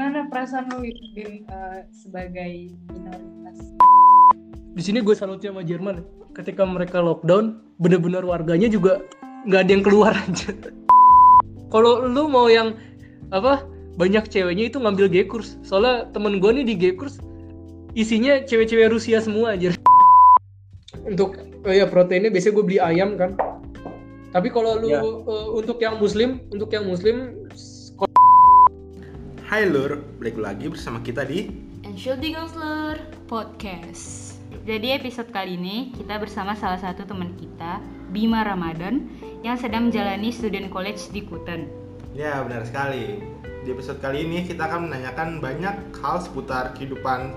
gimana perasaan lu Bim, uh, sebagai minoritas? Di sini gue salutnya sama Jerman. Ketika mereka lockdown, bener-bener warganya juga nggak ada yang keluar aja. Kalau lu mau yang apa banyak ceweknya itu ngambil G-Kurs. Soalnya temen gue nih di G-Kurs isinya cewek-cewek Rusia semua aja. Untuk oh ya proteinnya biasanya gue beli ayam kan. Tapi kalau lu Ya. uh, untuk yang muslim, untuk yang muslim Hai Lur, balik lagi bersama kita di Entschuldigung Lur Podcast. Jadi episode kali ini kita bersama salah satu teman kita, Bima Ramadan, yang sedang menjalani student college di Kuten. Ya benar sekali Di episode kali ini kita akan menanyakan banyak hal seputar kehidupan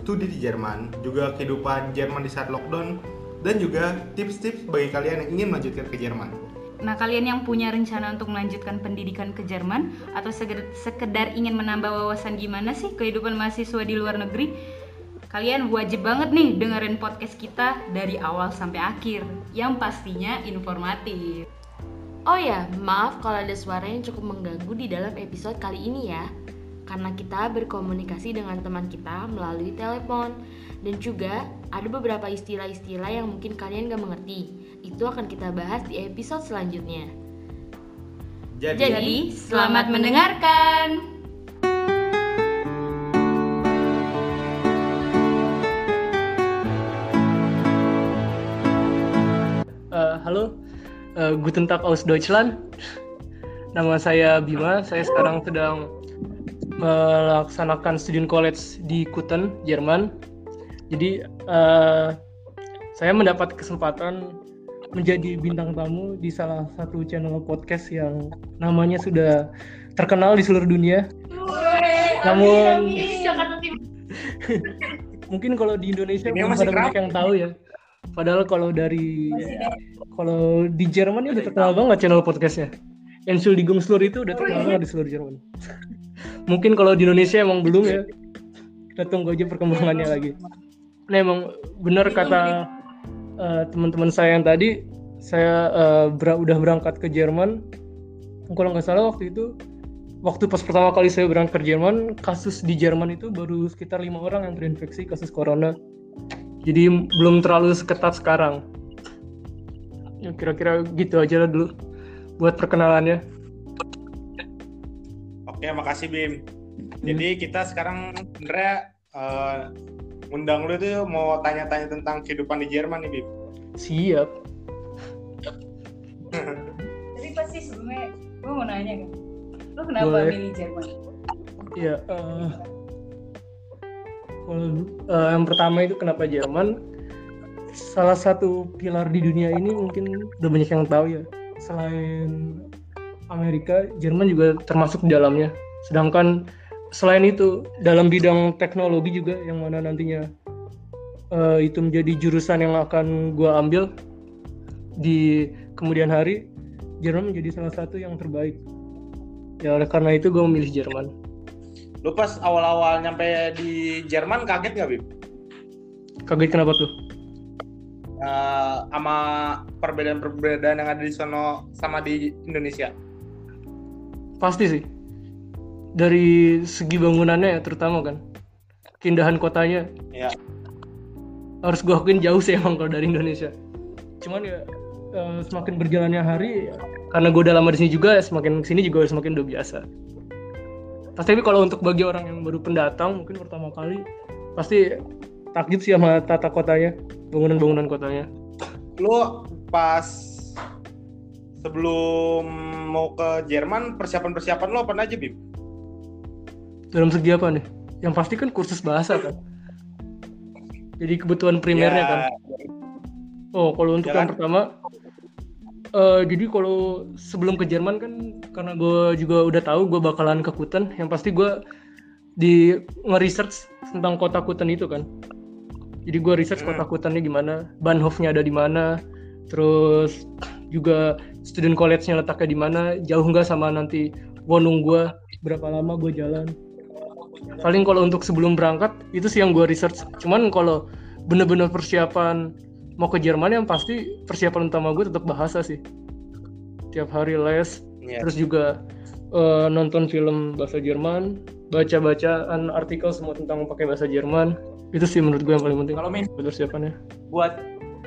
studi di Jerman Juga kehidupan Jerman di saat lockdown Dan juga tips-tips bagi kalian yang ingin melanjutkan ke Jerman Nah, kalian yang punya rencana untuk melanjutkan pendidikan ke Jerman atau sekedar, ingin menambah wawasan gimana sih kehidupan mahasiswa di luar negeri, kalian wajib banget nih dengerin podcast kita dari awal sampai akhir, yang pastinya informatif. Oh ya, maaf kalau ada suara yang cukup mengganggu di dalam episode kali ini ya. Karena kita berkomunikasi dengan teman kita melalui telepon dan juga ada beberapa istilah-istilah yang mungkin kalian gak mengerti. Itu akan kita bahas di episode selanjutnya. Jadi, Jadi, selamat mendengarkan. Eh, halo, Eh, Guten Tag aus Deutschland. Nama saya Bima. Saya sekarang sedang melaksanakan student college di Kuten, Jerman. Jadi eh, saya mendapat kesempatan menjadi bintang tamu di salah satu channel podcast yang namanya sudah terkenal di seluruh dunia. Namun mungkin kalau di Indonesia Ini belum masih pada banyak yang tahu ya. Padahal kalau dari kalau di Jerman ini udah terkenal banget channel podcastnya. Entschuldigung Slur itu udah terkenal banget di seluruh Jerman. Mungkin kalau di Indonesia emang belum ya. Kita tunggu aja perkembangannya lagi. Nah emang benar kata eh, teman-teman saya yang tadi, saya eh, ber- udah berangkat ke Jerman. Kalau nggak salah waktu itu, waktu pas pertama kali saya berangkat ke Jerman, kasus di Jerman itu baru sekitar lima orang yang terinfeksi kasus corona. Jadi belum terlalu seketat sekarang. Ya kira-kira gitu aja lah dulu buat perkenalannya. Oke, makasih Bim. Jadi kita sekarang sebenarnya eh, undang lu tuh mau tanya-tanya tentang kehidupan di Jerman nih Bim. Siap. Tapi pasti sebelumnya gue mau nanya kan, lu kenapa Boleh. milih Jerman? Iya. eh, kalau eh, yang pertama itu kenapa Jerman? Salah satu pilar di dunia ini mungkin udah banyak yang tahu ya. Selain Amerika, Jerman juga termasuk di dalamnya. Sedangkan selain itu dalam bidang teknologi juga yang mana nantinya eh, itu menjadi jurusan yang akan gua ambil di kemudian hari, Jerman menjadi salah satu yang terbaik. Ya oleh karena itu gue memilih Jerman. Lu pas awal-awal nyampe di Jerman kaget nggak Bim? Kaget kenapa tuh? Eh, sama perbedaan-perbedaan yang ada di sono sama di Indonesia. Pasti sih. Dari segi bangunannya ya terutama kan. Keindahan kotanya. Ya. Harus gue akuin jauh sih emang kalau dari Indonesia. Cuman ya semakin berjalannya hari karena gue udah lama di sini juga semakin sini juga semakin udah biasa. Tapi kalau untuk bagi orang yang baru pendatang mungkin pertama kali pasti takjub sih sama tata kotanya, bangunan-bangunan kotanya. Lu pas sebelum mau ke Jerman persiapan-persiapan lo apa aja Bim? Dalam segi apa nih? Yang pasti kan kursus bahasa kan. Jadi kebutuhan primernya Ya, kan. Oh, kalau untuk Ya yang pertama, eh, jadi kalau sebelum ke Jerman kan, karena gue juga udah tahu gue bakalan ke Kuten, yang pasti gue di nge-research tentang kota Kuten itu kan. Jadi gue research Hmm. kota Kutennya gimana, Bahnhofnya ada di mana, terus juga student college-nya letaknya di mana, jauh nggak sama nanti Wonung gue, berapa lama gue jalan. Paling kalau untuk sebelum berangkat itu sih yang gue research. Cuman kalau bener-bener persiapan mau ke Jerman yang pasti persiapan utama gue tetap bahasa sih tiap hari les Iya. terus juga eh, nonton film bahasa Jerman baca-bacaan artikel semua tentang pakai bahasa Jerman itu sih menurut gue yang paling penting Kalau main persiapannya buat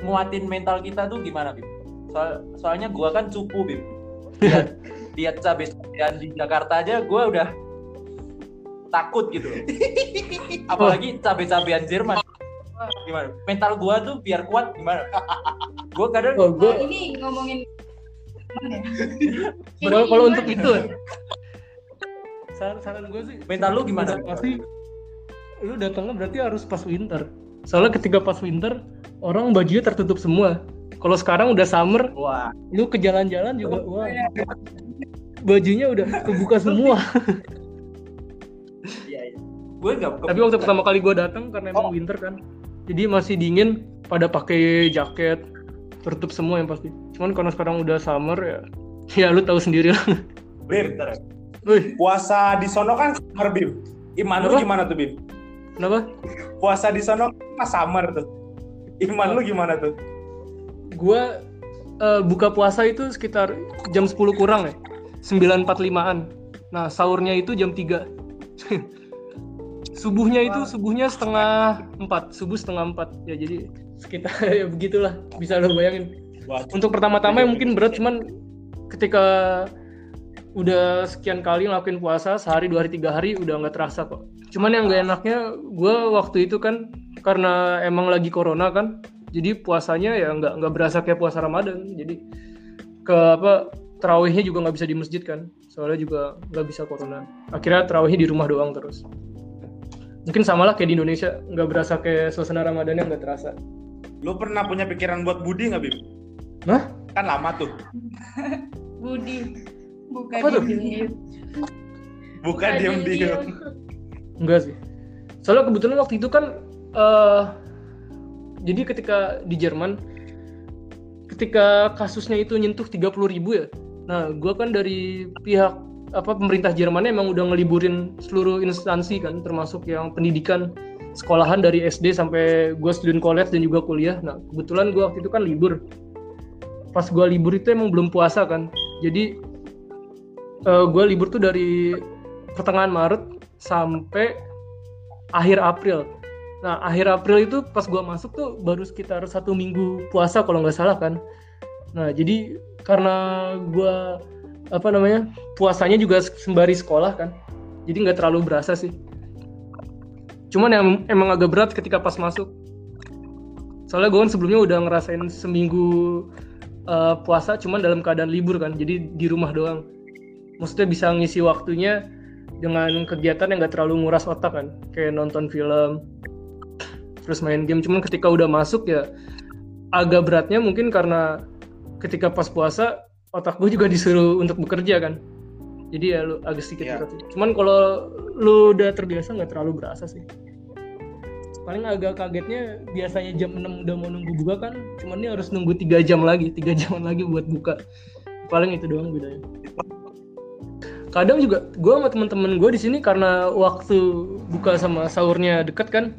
nguatin mental kita tuh gimana, Bim? Soal, soalnya gua kan cupu, Bim. Lihat, lihat cabai cabean di Jakarta aja gua udah takut gitu. loh. Apalagi cabai-cabean Jerman. Gimana? Mental gua tuh biar kuat gimana? gua kadang oh gue ini ngomongin ya? kalau kalau untuk itu saran saran gue sih Mental lu gimana? pasti lu datangnya berarti harus pas winter soalnya ketika pas winter orang bajunya tertutup semua kalau sekarang udah summer wah, lu ke jalan-jalan juga Oh, wah iya. bajunya udah kebuka semua. Gue enggak tapi waktu pertama kali gue datang karena emang winter kan jadi masih dingin pada pakai jaket tertutup semua yang pasti cuman karena sekarang udah summer ya ya lu tahu sendiri lah Wih, puasa di sono kan summer Bim. Iman lu Apa? gimana tuh Bim? kenapa Puasa di sono kan pas summer tuh. Iman lu gimana tuh? gue eh, buka puasa itu sekitar jam 10 kurang ya 9.45an nah sahurnya itu jam 3 subuhnya itu subuhnya setengah 4 subuh setengah 4 ya jadi sekitar ya begitulah bisa lo bayangin. Untuk pertama-tama ya mungkin berat cuman ketika udah sekian kali ngelakuin puasa sehari dua hari tiga hari udah nggak terasa kok. Cuman yang gak enaknya gue waktu itu kan karena emang lagi corona kan jadi puasanya ya nggak nggak berasa kayak puasa ramadan. Jadi ke apa terawihnya juga nggak bisa di masjid kan soalnya juga nggak bisa corona. Akhirnya terawihnya di rumah doang terus mungkin sama lah kayak di Indonesia nggak berasa kayak suasana ramadannya nggak terasa lu pernah punya pikiran buat Budi nggak Bim? Hah? Kan lama tuh. Budi bukan Apa tuh? diem. Bukan diem-diem. Enggak sih. Soalnya kebetulan waktu itu kan eh jadi ketika di Jerman ketika kasusnya itu nyentuh 30.000 ribu ya. Nah, gua kan dari pihak apa pemerintah Jerman emang udah ngeliburin seluruh instansi kan termasuk yang pendidikan sekolahan dari SD sampai gua student college dan juga kuliah. Nah, kebetulan gua waktu itu kan libur. Pas gua libur itu emang belum puasa kan. Jadi eh gua libur tuh dari pertengahan Maret sampai akhir April. Nah, akhir April itu pas gua masuk tuh baru sekitar satu minggu puasa kalau nggak salah kan. Nah, jadi karena gua apa namanya puasanya juga sembari sekolah kan, jadi nggak terlalu berasa sih. Cuman yang emang agak berat ketika pas masuk. Soalnya gue kan sebelumnya udah ngerasain seminggu eh, puasa, cuman dalam keadaan libur kan, jadi di rumah doang. Maksudnya bisa ngisi waktunya dengan kegiatan yang gak terlalu nguras otak kan kayak nonton film terus main game cuman ketika udah masuk ya agak beratnya mungkin karena ketika pas puasa otak gue juga disuruh untuk bekerja kan. Jadi ya lu agak sedikit Iya. berat sih. cuman kalau lu udah terbiasa nggak terlalu berasa sih. Paling agak kagetnya biasanya jam 6 udah mau nunggu buka kan. Cuman ini harus nunggu tiga jam lagi tiga jam lagi buat buka. Paling itu doang bedanya. Kadang juga gue sama teman-teman gue di sini karena waktu buka sama sahurnya deket kan.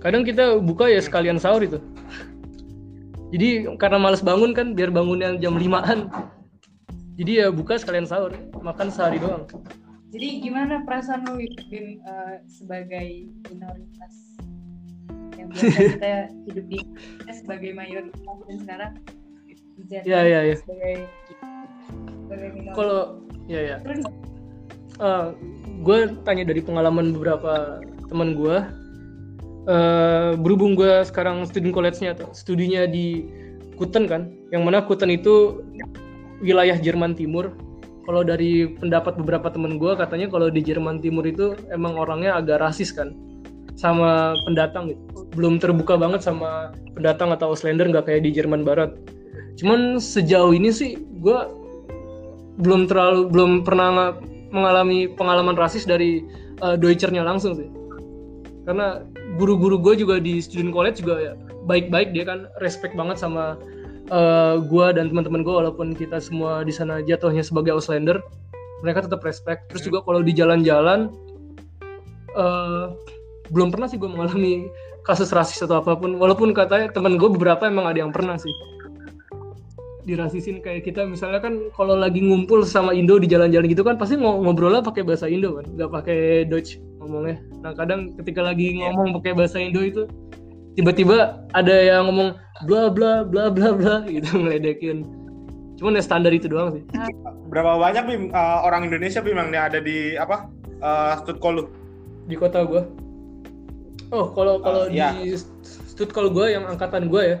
Kadang kita buka ya sekalian sahur itu. Jadi karena males bangun kan biar bangunnya jam 5an jadi ya buka sekalian sahur makan sehari doang. Jadi gimana perasaan lu Bim eh, sebagai minoritas yang biasa kita hidup di kita sebagai mayoritas dan sekarang Iya, iya, iya. sebagai sebagai minoritas. kalau ya ya. Terus, gue tanya dari pengalaman beberapa teman gue eh berhubung gue sekarang student college-nya atau studinya di Kuten kan? Yang mana Kuten itu wilayah Jerman Timur. Kalau dari pendapat beberapa teman gue katanya kalau di Jerman Timur itu emang orangnya agak rasis kan sama pendatang gitu. Belum terbuka banget sama pendatang atau Auslander nggak kayak di Jerman Barat. Cuman sejauh ini sih gue belum terlalu belum pernah mengalami pengalaman rasis dari uh, Deutschernya langsung sih. Karena guru-guru gue juga di student college juga ya baik-baik dia kan respect banget sama uh, gue dan teman-teman gue walaupun kita semua di sana jatuhnya sebagai Auslander mereka tetap respect. Terus juga kalau di jalan-jalan uh, belum pernah sih gue mengalami kasus rasis atau apa pun. Walaupun katanya teman gue beberapa emang ada yang pernah sih. Dirasisin kayak kita. Misalnya kan kalau lagi ngumpul sama Indo di jalan-jalan gitu kan pasti ngo- ngobrolnya pakai bahasa Indo kan? Nggak pakai Dutch ngomongnya. Nah kadang ketika lagi ngomong pakai bahasa Indo itu tiba-tiba ada yang ngomong bla bla bla bla bla gitu ngeledekin cuman ya standar itu doang sih Berapa banyak Bim eh, orang Indonesia Bim yang ada di apa? Uh, Studcall lu? di kota gua oh kalau kalau Oh, iya. di stud kalau gua yang angkatan gua ya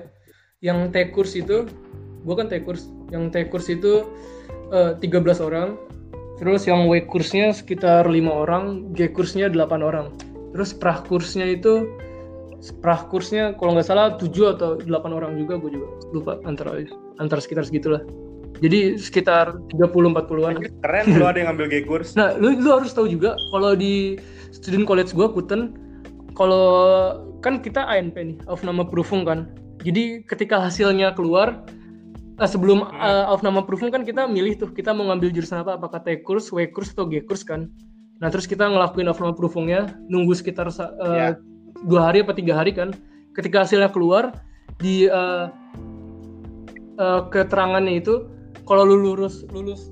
yang T kurs itu gua kan T kurs yang T kurs itu eh, 13 orang terus yang W kursnya sekitar lima orang G kursnya 8 orang terus prah kursnya itu prah kursnya kalau nggak salah 7 atau 8 orang juga gue juga lupa antara antara sekitar segitulah jadi sekitar 30-40an Keren lu ada yang ngambil G-Kurs. Nah, lu, lu harus tahu juga kalau di student college gua Kuten kalau kan kita ANP nih, of nama Prüfung kan. Jadi ketika hasilnya keluar eh, sebelum eh, of nama Prüfung kan kita milih tuh kita mau ngambil jurusan apa, apakah T kurs, W kurs atau G kurs kan. Nah, terus kita ngelakuin of nama Prüfungnya, nunggu sekitar sa- eh, Ya. Dua hari apa tiga hari kan. Ketika hasilnya keluar di eh, eh, keterangannya itu kalau lu lulus lulus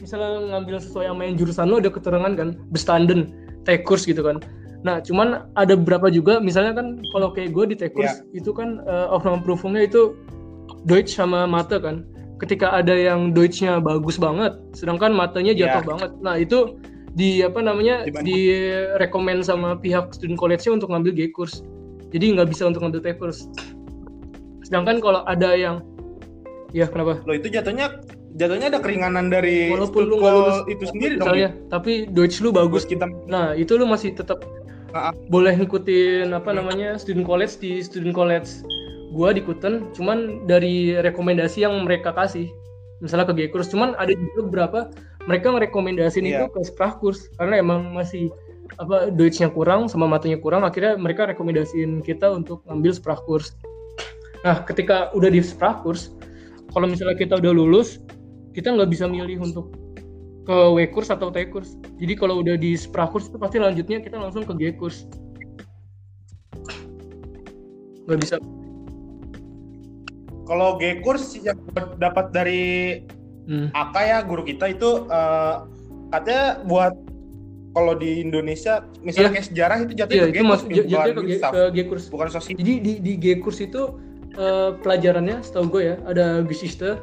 misalnya ngambil sesuai sama yang jurusan lu ada keterangan kan bestanden T-kurs gitu kan nah cuman ada beberapa juga misalnya kan kalau kayak gue di T-kurs itu kan uh, Aufnahmeprüfungnya itu Deutsch sama mata kan ketika ada yang Deutschnya bagus banget sedangkan matanya jatuh Ya. banget nah itu di apa namanya di rekomend sama pihak student college-nya untuk ngambil G-kurs jadi nggak bisa untuk ngambil T-kurs sedangkan kalau ada yang ya kenapa Lo itu jatuhnya jatuhnya ada keringanan dari Walaupun lu lulus itu sendiri dong. misalnya tapi Deutsch lu bagus kita Nah, itu lu masih tetap Ah, ah. boleh ngikutin apa namanya student college di student college gua di Kuten, cuman dari rekomendasi yang mereka kasih. Misalnya ke G-Kurs, cuman ada juga beberapa mereka merekomendasiin itu Iya. ke Sprachkurs karena emang masih apa Deutsch-nya kurang sama matanya kurang, akhirnya mereka rekomendasiin kita untuk ngambil Sprachkurs. Nah, ketika udah di Sprachkurs, kalau misalnya kita udah lulus, kita nggak bisa milih untuk ke W kurs atau T kurs. Jadi kalau udah di Sprachkurs itu pasti lanjutnya kita langsung ke G kurs. Nggak bisa. kalau G-Kurs yang gua dapat dari Hmm. Aka ya guru kita itu eh, katanya buat kalau di Indonesia misalnya Iya. kayak sejarah itu jatuhnya Iya ke jatuhnya G, Gustav. ke G kurs. bukan sosial Jadi di di G kurs itu eh, pelajarannya setahu gue ya ada Geschichte,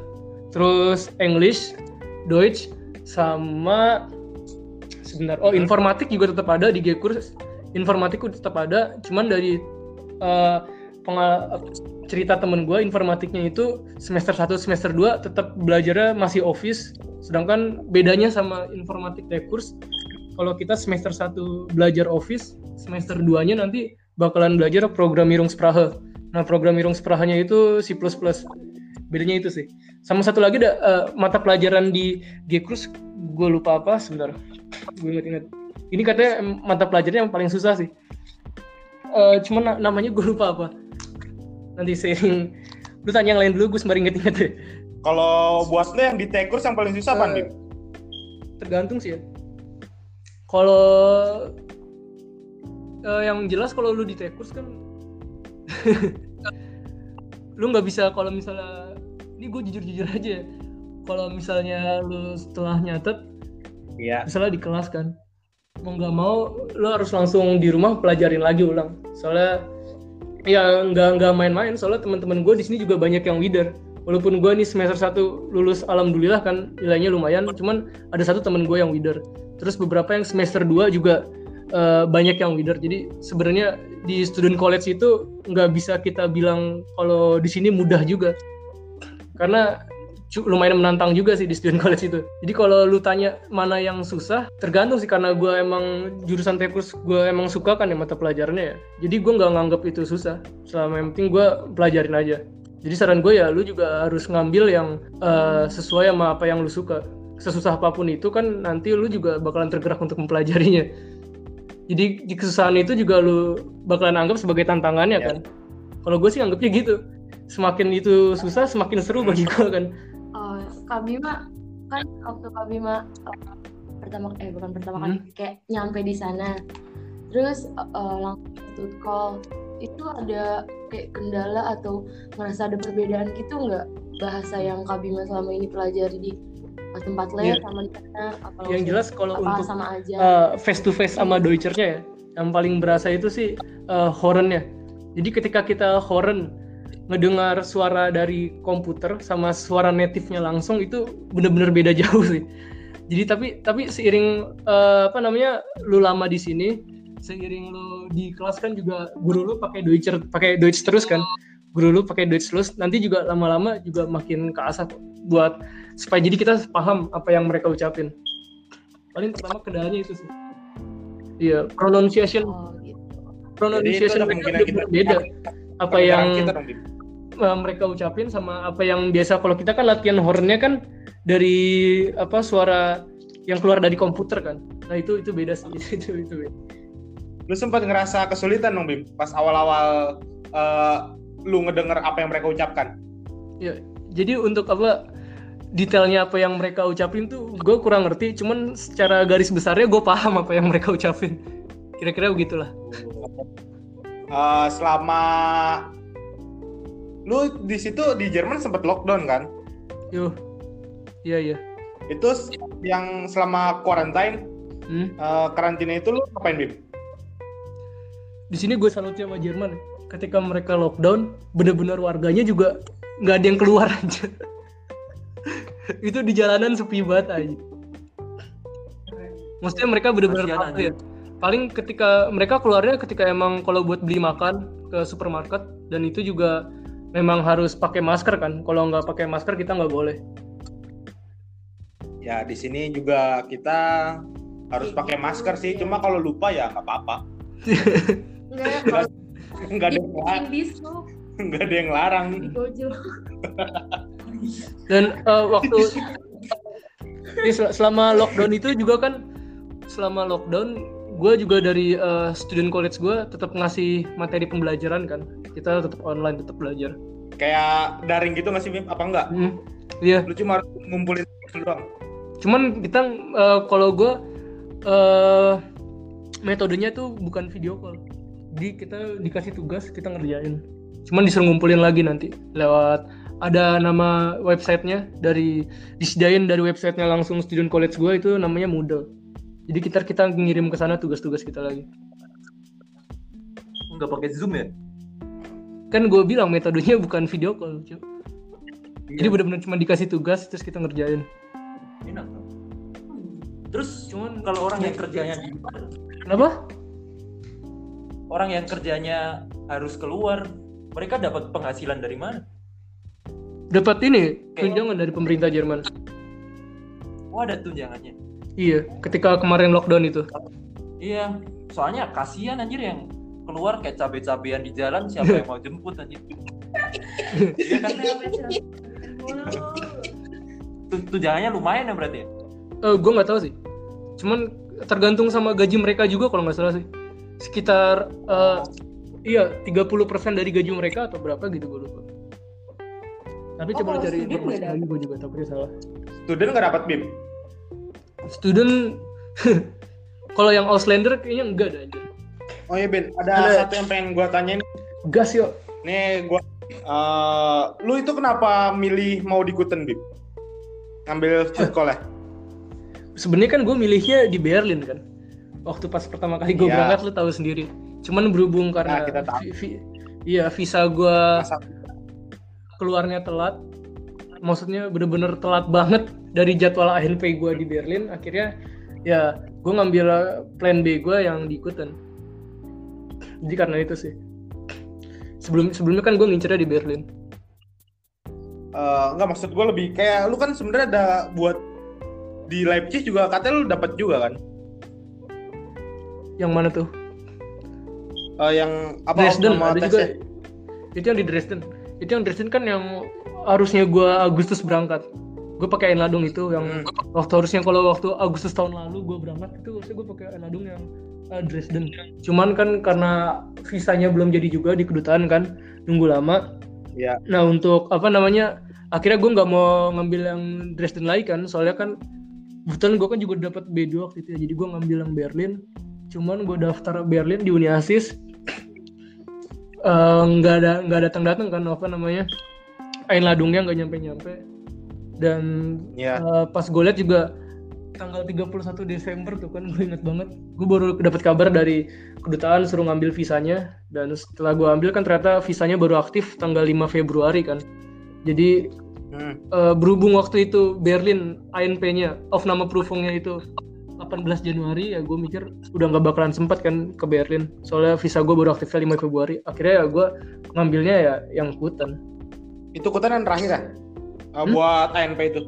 terus English, Deutsch, sama sebentar. Oh informatik juga tetap ada di G kurs. Informatik tetap ada, cuman dari pengal- cerita temen gue informatiknya itu semester 1 semester 2 tetap belajarnya masih office sedangkan bedanya sama informatik T kurs kalau kita semester 1 belajar office semester 2 nya nanti bakalan belajar Programmierungssprache nah Programmierungssprache-nya itu C++ bedanya itu sih. Sama satu lagi ada eh, mata pelajaran di G kurs gue lupa apa sebentar. Gue inget-inget ini katanya mata pelajarannya yang paling susah sih. Eh, cuman na- namanya gue lupa apa nanti sering lu tanya yang lain dulu gue sembari inget-inget deh kalau buat lo yang di T-Kurs yang paling susah apa Eh, Bim? tergantung sih ya kalau eh, yang jelas kalau lu di T-Kurs kan lu nggak bisa kalau misalnya ini gue jujur-jujur aja ya. kalau misalnya lu setelah nyatet Iya. misalnya di kelas kan mau nggak mau lu harus langsung di rumah pelajarin lagi ulang soalnya ya nggak nggak main-main. Soalnya teman-teman gue di sini juga banyak yang leader. Walaupun gue nih semester 1 lulus alhamdulillah kan nilainya lumayan. Cuman ada satu teman gue yang leader. Terus beberapa yang semester 2 juga eh, banyak yang leader. Jadi sebenarnya di student college itu nggak bisa kita bilang kalau di sini mudah juga. Karena lumayan menantang juga sih di student college itu. Jadi kalau lu tanya mana yang susah, tergantung sih karena gue emang jurusan teknis gue emang suka kan ya mata pelajarannya ya. Jadi gue nggak nganggap itu susah. Selama yang penting gue pelajarin aja. Jadi saran gue ya lu juga harus ngambil yang eh, sesuai sama apa yang lu suka. Sesusah apa pun itu kan nanti lu juga bakalan tergerak untuk mempelajarinya. Jadi di kesusahan itu juga lu bakalan anggap sebagai tantangannya Ya. kan. Kalau gue sih anggapnya gitu. Semakin itu susah, semakin seru bagi gue kan. Oh, Kak Bima kan waktu Kak Bima eh, pertama eh bukan pertama kali kayak nyampe di sana. Terus eh, langsung tuh call. Itu ada kayak kendala atau merasa ada perbedaan gitu nggak? Bahasa yang Kak Bima selama ini pelajari di tempat les Iya. sama di sana apa yang jelas kalau apa untuk sama aja? face to face sama Deutschernya ya yang paling berasa itu sih eh, hornnya jadi ketika kita horn ngedengar suara dari komputer sama suara native-nya langsung itu bener-bener beda jauh sih. Jadi tapi tapi seiring eh, apa namanya lu lama di sini seiring lu di kelas kan juga guru lu pakai Deutscher pakai Deutsch terus kan? Guru lu pakai Deutsch terus nanti juga lama-lama juga makin keasah buat supaya jadi kita paham apa yang mereka ucapin. Paling pertama kendalanya itu sih. Iya pronunciation. Oh gitu. Pronunciation kemungkinan udah kita- beda. apa Pendengaran yang kita uh, mereka ucapin sama apa yang biasa. Kalau kita kan latihan hornnya kan dari apa suara yang keluar dari komputer kan. Nah itu itu beda sih. Itu itu beda. Lu sempat ngerasa kesulitan dong, Bim, pas awal-awal eh, lu ngedenger apa yang mereka ucapkan. ya jadi untuk apa detailnya apa yang mereka ucapin tuh gue kurang ngerti. Cuman secara garis besarnya gue paham apa yang mereka ucapin. Kira-kira begitulah. Eh, selama lu di situ di Jerman sempat lockdown kan? yo iya iya. Itu yang selama quarantine Hmm. eh, karantina itu lu ngapain, Bim? di sini gue salutnya sama Jerman. Ketika mereka lockdown bener-bener warganya juga nggak ada yang keluar aja itu di jalanan sepi banget aja maksudnya mereka bener-bener ya. paling ketika mereka keluarnya ketika emang kalau buat beli makan ke supermarket dan itu juga memang harus pakai masker kan kalau nggak pakai masker kita nggak boleh Ya di sini juga kita harus pakai masker sih. Cuma kalau lupa ya nggak apa-apa. Nggak ada yang larang. Nggak ada yang larang. dan eh, waktu selama lockdown itu juga kan selama lockdown gue juga dari eh, student college gue tetap ngasih materi pembelajaran kan kita tetap online tetap belajar Kayak daring gitu nggak sih, Bim? Apa enggak? Hmm, iya Lu cuma harus ngumpulin doang. cuman kita eh, kalau gue eh metodenya tuh bukan video call jadi kita dikasih tugas kita ngerjain cuman disuruh ngumpulin lagi nanti lewat ada nama websitenya dari disediain dari websitenya langsung student college gue itu namanya Moodle jadi kita kita ngirim ke sana tugas-tugas kita lagi Nggak pakai Zoom ya? Kan gue bilang metodenya bukan video call cuy. jadi Iya, benar-benar cuma dikasih tugas terus kita ngerjain enak. Terus cuman kalau orang yang kerjanya di luar, kenapa orang yang kerjanya harus keluar, mereka dapat penghasilan dari mana? dapat ini tunjangan dari pemerintah Jerman Oh ada tunjangannya. iya ketika kemarin lockdown itu Iya, soalnya kasihan anjir yang keluar kayak cabe-cabean di jalan siapa yang mau jemput anjir. Iya kan? Tu- Tunjangannya lumayan ya berarti ya? Eh, gue nggak tahu sih. Cuman tergantung sama gaji mereka juga kalau nggak salah sih. Sekitar eh, iya 30% dari gaji mereka atau berapa gitu gue lupa. Tapi Oh, coba cari informasi lagi gue juga takutnya salah. Student nggak dapat, Bim? Student kalau yang Auslander kayaknya enggak ada anjir. Oh iya, Ben. Ada Ada. satu yang pengen gua tanyain. Gas yuk. Nih, gua eh, lu itu kenapa milih mau di Kuten, Bim? Ngambil sekolah. Sebenarnya kan gue milihnya di Berlin kan. Waktu pas pertama kali gue Iya. berangkat lu tahu sendiri. Cuman berhubung karena Nah, kita tahu. vi- iya visa gue keluarnya telat maksudnya bener-bener telat banget dari jadwal ANP gue di Berlin akhirnya ya gue ngambil plan B gue yang diikutin jadi karena itu sih. Sebelum sebelumnya kan gue ngincernya di Berlin. Eh, enggak maksud gue lebih kayak lu kan sebenarnya ada buat di Leipzig juga katanya lu dapat juga kan? Yang mana tuh? Eh, yang apa Dresden ada juga. Itu yang di Dresden. Itu yang Dresden kan yang harusnya gue Agustus berangkat. Gue pakai Enladung itu yang Hmm. waktu harusnya kalau waktu Agustus tahun lalu gue berangkat itu harusnya gue pakai Enladung yang uh, Dresden. Cuman kan karena visanya belum jadi juga di kedutaan kan nunggu lama. Iya. nah untuk apa namanya akhirnya gue nggak mau ngambil yang Dresden lagi kan soalnya kan kebetulan gue kan juga dapat B2 waktu itu ya jadi gue ngambil yang Berlin. Cuman gue daftar Berlin di Uniasis. Eh, nggak ada nggak datang datang kan apa namanya Ain Ladungnya nggak nyampe-nyampe. Dan Iya. eh, pas gue lihat juga tanggal 31 Desember tuh kan gue inget banget gue baru dapat kabar dari kedutaan suruh ngambil visanya dan setelah gue ambil kan ternyata visanya baru aktif tanggal 5 Februari kan jadi Hmm. eh, berhubung waktu itu Berlin ANP-nya of nama Prüfungnya itu 18 Januari ya gue mikir udah nggak bakalan sempat kan ke Berlin soalnya visa gue baru aktifnya 5 Februari akhirnya ya gue ngambilnya ya yang Kutan Itu kutan yang terakhir ya? Uh, Hmm? Buat ANP itu.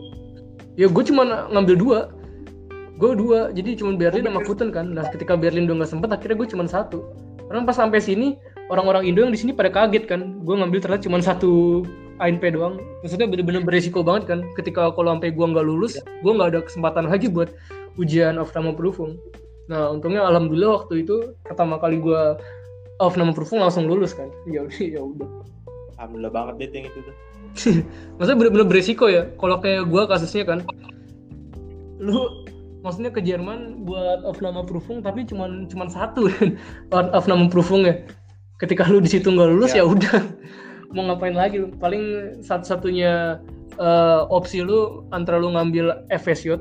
ya gue cuma ngambil dua gue dua jadi cuma Berlin sama Kutan kan. Nah ketika Berlin udah nggak sempet akhirnya gue cuma satu. Karena pas sampai sini orang-orang Indo yang di sini pada kaget kan. Gue ngambil ternyata cuma satu ANP doang. Maksudnya bener-bener beresiko banget kan. Ketika kalau sampai gue nggak lulus gue nggak ada kesempatan lagi buat ujian of nama Prüfung nah untungnya alhamdulillah waktu itu pertama kali gue of nama Prüfung langsung lulus kan. Ya udah ya udah. Alhamdulillah banget deh yang itu tuh. maksudnya bener-bener beresiko ya. Kalau kayak gua kasusnya kan lu maksudnya ke Jerman buat Aufnahmeprüfung tapi cuman cuman satu kan Aufnahmeprüfung ya ketika lu di situ nggak lulus ya, Ya. udah mau ngapain lagi lu paling satu-satunya eh, opsi lu antara lu ngambil FSJ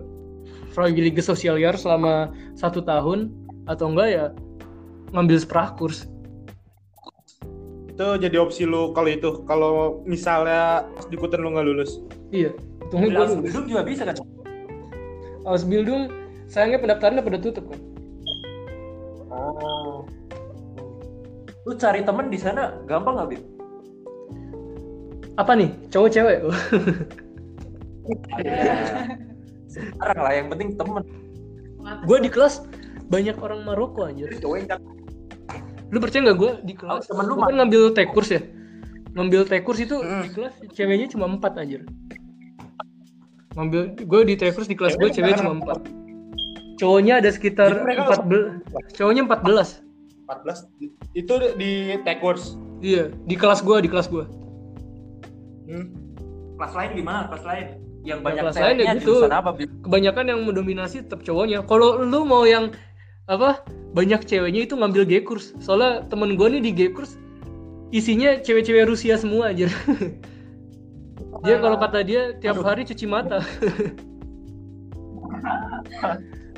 Freiwillige Sozialjahr selama satu tahun atau enggak ya ngambil Sprachkurs Itu jadi opsi lu kalau itu. Kalau misalnya pas di lu nggak lulus. iya lulus Ausbildung juga bisa kan? Ausbildung sayangnya pendaftarannya pada tutup kan Oh. Lu cari temen di sana gampang nggak, Bib? apa nih? Cowok cewek? Sekarang lah, yang penting temen. gue di kelas banyak orang Maroko anjir. Cowok lu percaya nggak gue di kelas? Oh, temen lu kan ngambil tekurs ya. Ngambil tekurs itu Mm. di kelas ceweknya cuma empat anjir ngambil gue di tekurs di kelas gue cewek cuma empat. Cowoknya ada sekitar empat belas cowoknya empat belas. 14 itu di tech course. iya di kelas gue di kelas gue Hmm. kelas lain gimana? Kelas lain? Yang Ya, banyak kelas lain ya gitu. apa, kebanyakan yang mendominasi tetap cowoknya. Kalau lu mau yang apa banyak ceweknya itu ngambil G-kurs. Soalnya temen gue nih di G-kurs isinya cewek-cewek Rusia semua aja dia kalau kata dia tiap hari cuci mata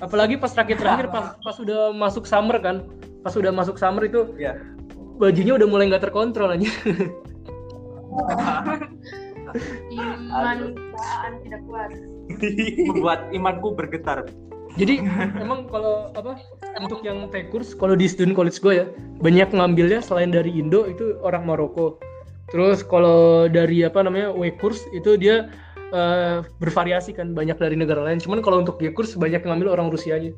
apalagi pas terakhir-terakhir pas pas udah masuk summer kan pas udah masuk summer itu Iya. bajunya udah mulai nggak terkontrol aja Iman tidak kuat. Membuat imanku bergetar. Jadi emang kalau apa untuk yang tekurs kalau di student college gue ya banyak ngambilnya selain dari Indo itu orang Maroko. Terus kalau dari apa namanya W kurs itu dia eh, bervariasi kan banyak dari negara lain. Cuman kalau untuk G kurs banyak yang ngambil orang Rusia aja.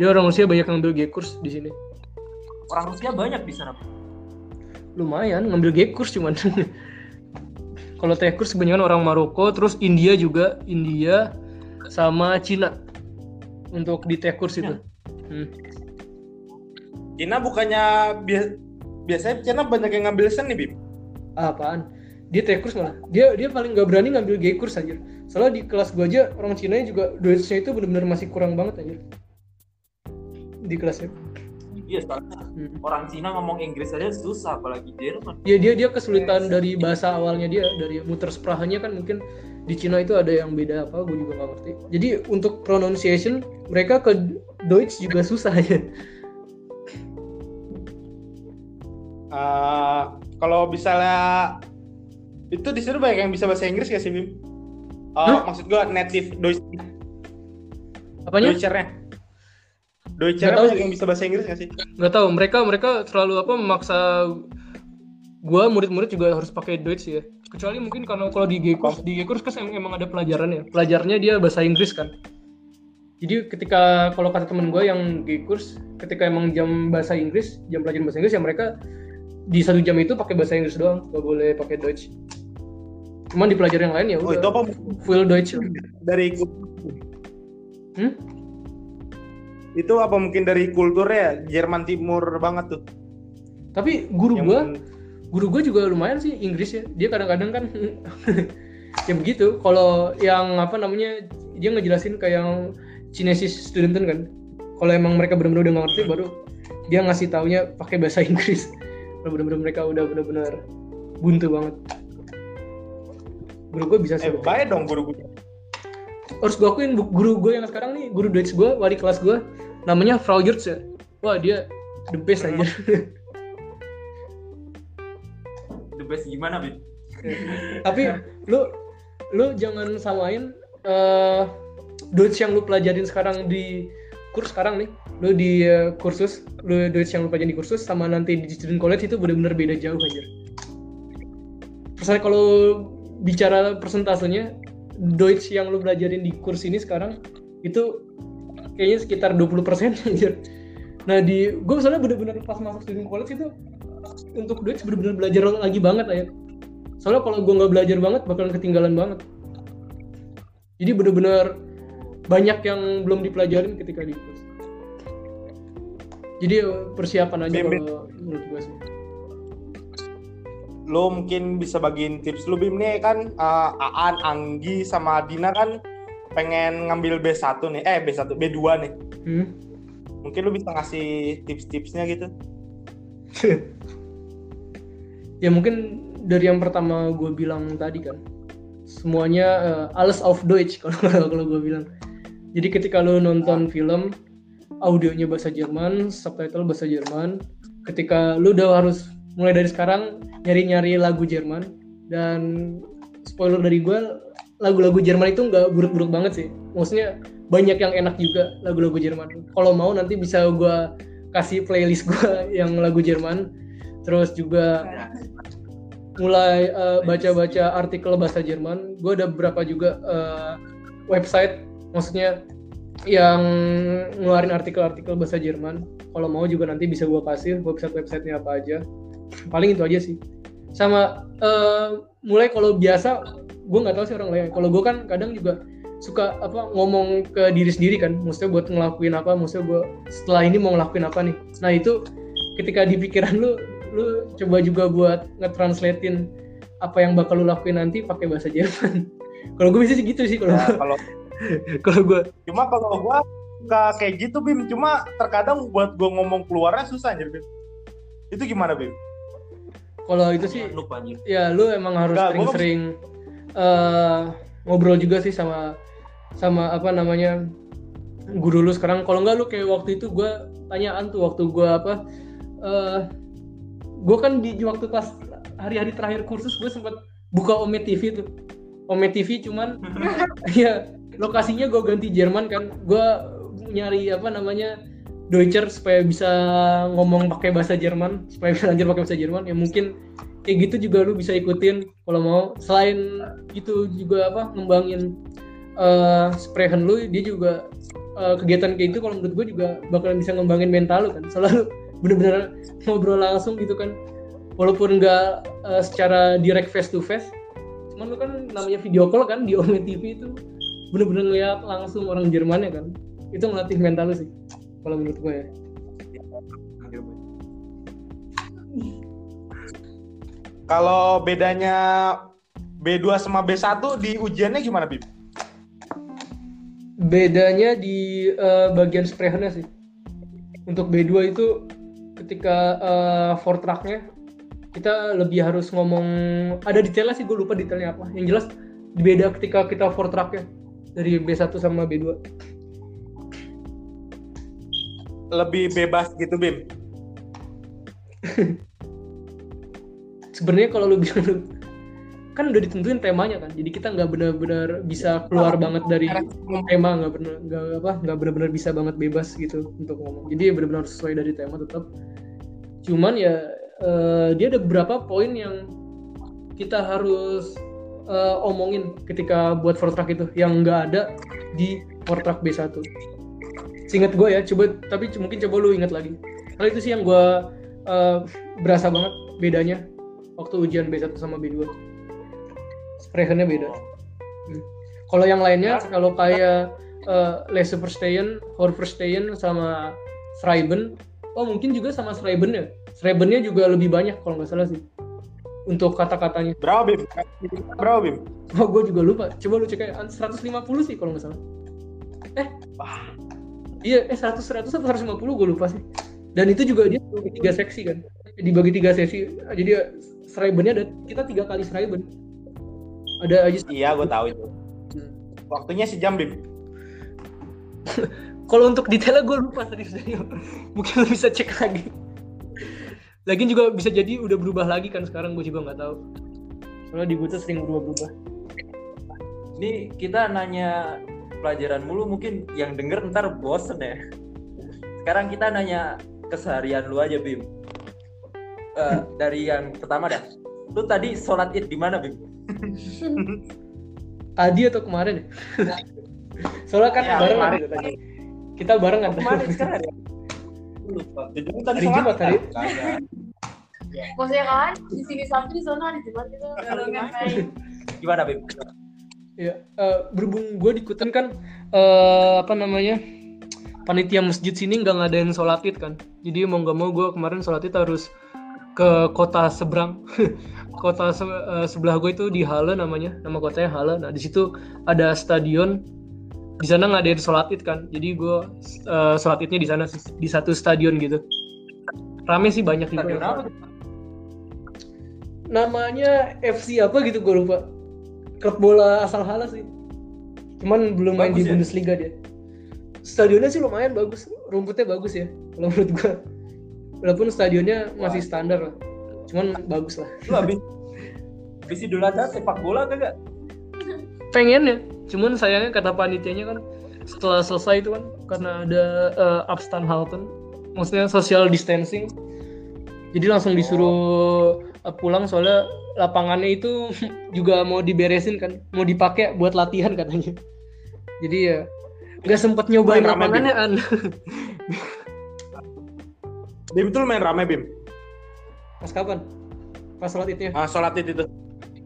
Dia orang Rusia banyak yang ngambil G kurs di sini. Orang Rusia banyak di sana. Lumayan ngambil G kurs cuman. kalau T kurs kebanyakan orang Maroko, terus India juga, India sama Cina untuk di T kurs itu. Hmm. Cina bukannya biasanya Cina banyak yang ngambil seni, Bim. Ah, apaan? Dia T-kurs malah. Dia dia paling nggak berani ngambil G-kurs aja soalnya di kelas gua aja orang Cina juga Deutsch-nya itu benar-benar masih kurang banget aja di kelasnya Iya, soalnya Hmm. orang Cina ngomong Inggris aja susah, apalagi Jerman. ya dia dia kesulitan dari bahasa awalnya dia dari Muttersprachnya kan mungkin di Cina itu ada yang beda apa gue juga nggak ngerti. Jadi untuk pronunciation mereka ke Deutsch juga susah ya Eh, kalau misalnya itu di situ banyak yang bisa bahasa Inggris gak sih, Bim? Eh, Hah? maksud gua native Deutsch apanya Deutschernya. Deutschernya banyak yang bisa bahasa Inggris gak sih? nggak tahu mereka mereka terlalu apa memaksa gua murid-murid juga harus pakai Deutsch ya kecuali mungkin karena kalau di G-kurs di G-kurs kan em- emang ada pelajaran ya pelajarannya dia bahasa Inggris kan jadi ketika kalau kata temen gue yang G-kurs ketika emang jam bahasa Inggris jam pelajaran bahasa Inggris ya mereka di satu jam itu pakai bahasa Inggris doang nggak boleh pakai Deutsch. Cuman di pelajaran yang lain ya Oh, udah. itu apa? Full Deutsch. Dari Hmm? Itu apa mungkin dari kulturnya Jerman Timur banget tuh. tapi guru Yang gua guru gue juga lumayan sih Inggris ya. Dia kadang-kadang kan ya begitu. Kalau yang apa namanya dia ngejelasin kayak yang Chinesis student kan. Kalau emang mereka benar-benar udah ngerti baru dia ngasih taunya pakai bahasa Inggris kalau benar-benar mereka udah benar-benar buntu banget. Guru gue bisa sih Eh, baik dong guru gue. harus gue akuin guru gue yang sekarang nih guru Deutsch gue wali kelas gue namanya Frau Jurts ya. Wah dia the best aja. The best gimana, Bib? tapi lu lu jangan samain eh Deutsch yang lu pelajarin sekarang di kurs sekarang nih lu di eh, kursus lu Deutsch yang lu pelajarin di kursus sama nanti di student college itu benar-benar beda jauh aja Misalnya kalau bicara persentasenya Deutsch yang lu pelajarin di kurs ini sekarang itu kayaknya sekitar 20% aja nah di gue misalnya bener-bener pas masuk student college itu untuk Deutsch bener-bener belajar lagi banget ya soalnya kalau gue nggak belajar banget bakalan ketinggalan banget. Jadi bener-bener banyak yang belum dipelajarin ketika di kurs jadi persiapan aja Bim, kalau menurut gue sih Lo mungkin bisa bagiin tips lu Bim nih kan eh, Aan, Anggi sama Dina kan pengen ngambil B1 nih. Eh B1, B2 nih. hmm? Mungkin lu bisa ngasih tips-tipsnya gitu. ya mungkin dari yang pertama gue bilang tadi kan semuanya eh, alles auf Deutsch kalau kalau gue bilang jadi ketika lo nonton film audionya bahasa Jerman subtitle bahasa Jerman. Ketika lu udah harus mulai dari sekarang nyari-nyari lagu Jerman. Dan spoiler dari gue lagu-lagu Jerman itu nggak buruk-buruk banget sih. Maksudnya banyak yang enak juga lagu-lagu Jerman. Kalau mau nanti bisa gue kasih playlist gue yang lagu Jerman. Terus juga mulai eh, baca-baca artikel bahasa Jerman. Gue ada beberapa juga eh, website. Maksudnya yang ngeluarin artikel-artikel bahasa Jerman. Kalau mau juga nanti bisa gue kasih website-websitenya apa aja. Paling itu aja sih. Sama eh, mulai kalau biasa gue nggak tahu sih orang lain. Kalau gue kan kadang juga suka apa ngomong ke diri sendiri kan. Maksudnya buat ngelakuin apa maksudnya gue setelah ini mau ngelakuin apa nih. Nah itu ketika di pikiran lu lu coba juga buat ngetranslatein apa yang bakal lu lakuin nanti pakai bahasa Jerman. Kalau gue bisa sih gitu sih kalau Ya, kalau kalau gue cuma kalau gua suka kayak gitu Bim, cuma terkadang buat gua ngomong keluarnya susah anjir Bim. Itu gimana Bim? kalau itu sih Lupa anjir. ya lu emang harus sering-sering eh, ngobrol juga sih sama sama apa namanya guru lu sekarang kalau nggak lu kayak waktu itu gue tanyaan tuh waktu gue apa eh gue kan di di waktu pas hari-hari terakhir kursus gue sempat buka Ome TV tuh Ome TV cuman ya lokasinya gue ganti Jerman kan. Gue nyari apa namanya Deutscher supaya bisa ngomong pakai bahasa Jerman. Supaya bisa lanjut pakai bahasa Jerman. Ya mungkin kayak gitu juga lu bisa ikutin kalau mau. Selain itu juga apa ngembangin eh sprechen lu dia juga eh, kegiatan kayak itu kalau menurut gue juga bakalan bisa ngembangin mental lu kan. Selalu bener-bener ngobrol langsung gitu kan. Walaupun nggak eh, secara direct face to face. Cuman lu kan namanya video call kan di Ome TV itu bener-bener ngeliat langsung orang Jerman ya kan. Itu ngelatih mental lu sih kalau menurut gue. Ya Kalau bedanya B2 sama B1 di ujiannya gimana Bim? bedanya di eh, bagian sprayernya sih. Untuk B2 itu ketika uh, tracknya kita lebih harus ngomong ada detailnya sih gue lupa detailnya apa. Yang jelas beda ketika kita tracknya dari B1 sama B2 Lebih bebas gitu Bim. sebenarnya kalau lu bisa kan udah ditentuin temanya kan. Jadi kita nggak benar-benar bisa keluar banget dari tema nggak benar nggak apa nggak benar-benar bisa banget bebas gitu untuk ngomong. Jadi benar-benar sesuai dari tema tetap. Cuman ya eh, dia ada beberapa poin yang kita harus eh, omongin ketika buat four track itu yang nggak ada di four track B1 Seingat gue ya coba tapi mungkin coba lu ingat lagi. Karena itu sih yang gue eh, berasa banget bedanya waktu ujian B1 sama B2 Sprechernya beda. Hmm. Kalau yang lainnya, kalau kayak uh, Verstehen, Hor Verstehen sama Schreiben, oh mungkin juga sama Schreiben ya. Schreibennya juga lebih banyak kalau nggak salah sih untuk kata-katanya. Berapa Bim? Berapa Bim? Oh gue juga lupa. Coba lu cek aja 150 sih kalau nggak salah. Eh, iya eh 100 100 atau 150 gue lupa sih. Dan itu juga dia dibagi tiga seksi kan. Dibagi tiga sesi. Jadi Schreibennya ada kita tiga kali Schreiben ada aja Iya, gue tahu itu. Waktunya sejam, Bim. kalau untuk detailnya gue lupa tadi mungkin lo bisa cek lagi Lagian juga bisa jadi udah berubah lagi kan sekarang gue juga nggak tahu soalnya di gue tuh sering berubah-berubah Ini kita nanya pelajaran mulu mungkin yang denger ntar bosen ya. Sekarang kita nanya keseharian lu aja Bim. Eh, dari yang pertama dah. Lu tadi sholat id di mana Bim? tadi atau kemarin ya soalnya kan Ya, bareng kemarin. tadi kita bareng kan Kemarin sekarang ya? Lupa. Jadi tadi hari Jumat tadi Kagak. Maksudnya kan di sini Sabtu di sana hari Jumat ngapain? Gimana Bim? ya eh, berhubung gue diikutin kan eh, apa namanya panitia masjid sini nggak ngadain sholat id kan jadi mau nggak mau gue kemarin sholat id harus ke kota seberang kota se- eh, sebelah gue itu di Halle namanya nama kotanya Halle nah di situ ada stadion di sana ngadain sholat id kan. Jadi gue eh, sholat idnya di sana di satu stadion gitu. Rame sih banyak juga Stadion yang apa? namanya FC apa gitu gue lupa. Klub bola asal Halle sih. Cuman belum main Bagus di ya? Bundesliga dia. Stadionnya sih lumayan bagus. Rumputnya bagus ya kalau menurut gua. Walaupun stadionnya masih standar lah. Cuman bagus lah. Lu habis habis Idul Adha sepak bola kagak? Pengen ya cuman sayangnya kata panitianya kan setelah selesai itu kan karena ada uh, Halten maksudnya social distancing. Jadi langsung disuruh uh, pulang soalnya lapangannya itu juga mau diberesin kan mau dipakai buat latihan katanya. Jadi ya nggak sempet nyobain Main lapangannya an Bim. Itu lumayan rame, Bim. pas kapan? Pas sholat idnya? Ah, sholat id itu.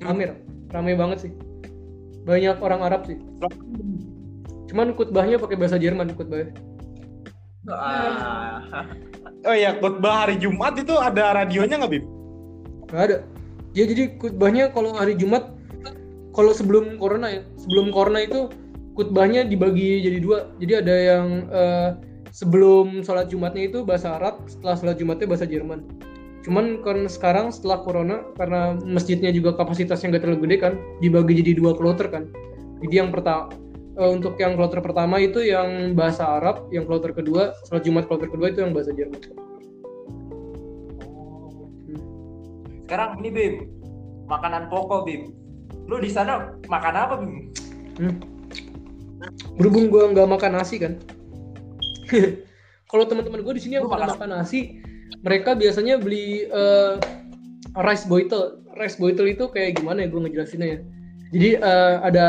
Amir rame banget sih banyak orang Arab sih. Cuman khutbahnya pakai bahasa Jerman khutbahnya Ah. Oh iya, khutbah hari Jumat itu ada radionya nggak, Bim? nggak ada. Ya jadi khutbahnya kalau hari Jumat kalau sebelum corona ya sebelum corona itu khutbahnya dibagi jadi dua. Jadi ada yang eh, sebelum sholat Jumatnya itu bahasa Arab setelah sholat Jumatnya bahasa Jerman cuman kan sekarang setelah corona karena masjidnya juga kapasitasnya nggak terlalu gede kan dibagi jadi dua kloter kan jadi yang pertama untuk yang kloter pertama itu yang bahasa Arab yang kloter kedua sholat Jumat kloter kedua itu yang bahasa Jerman Sekarang ini Bim, makanan pokok Bim. Lu di sana makan apa Bim? Hmm. Berhubung gue nggak makan nasi kan. Kalau teman-teman gue di sini yang makan nasi, mereka biasanya beli eh, rice boitel. Rice boitel itu kayak gimana ya gue ngejelasinnya ya. Jadi eh, ada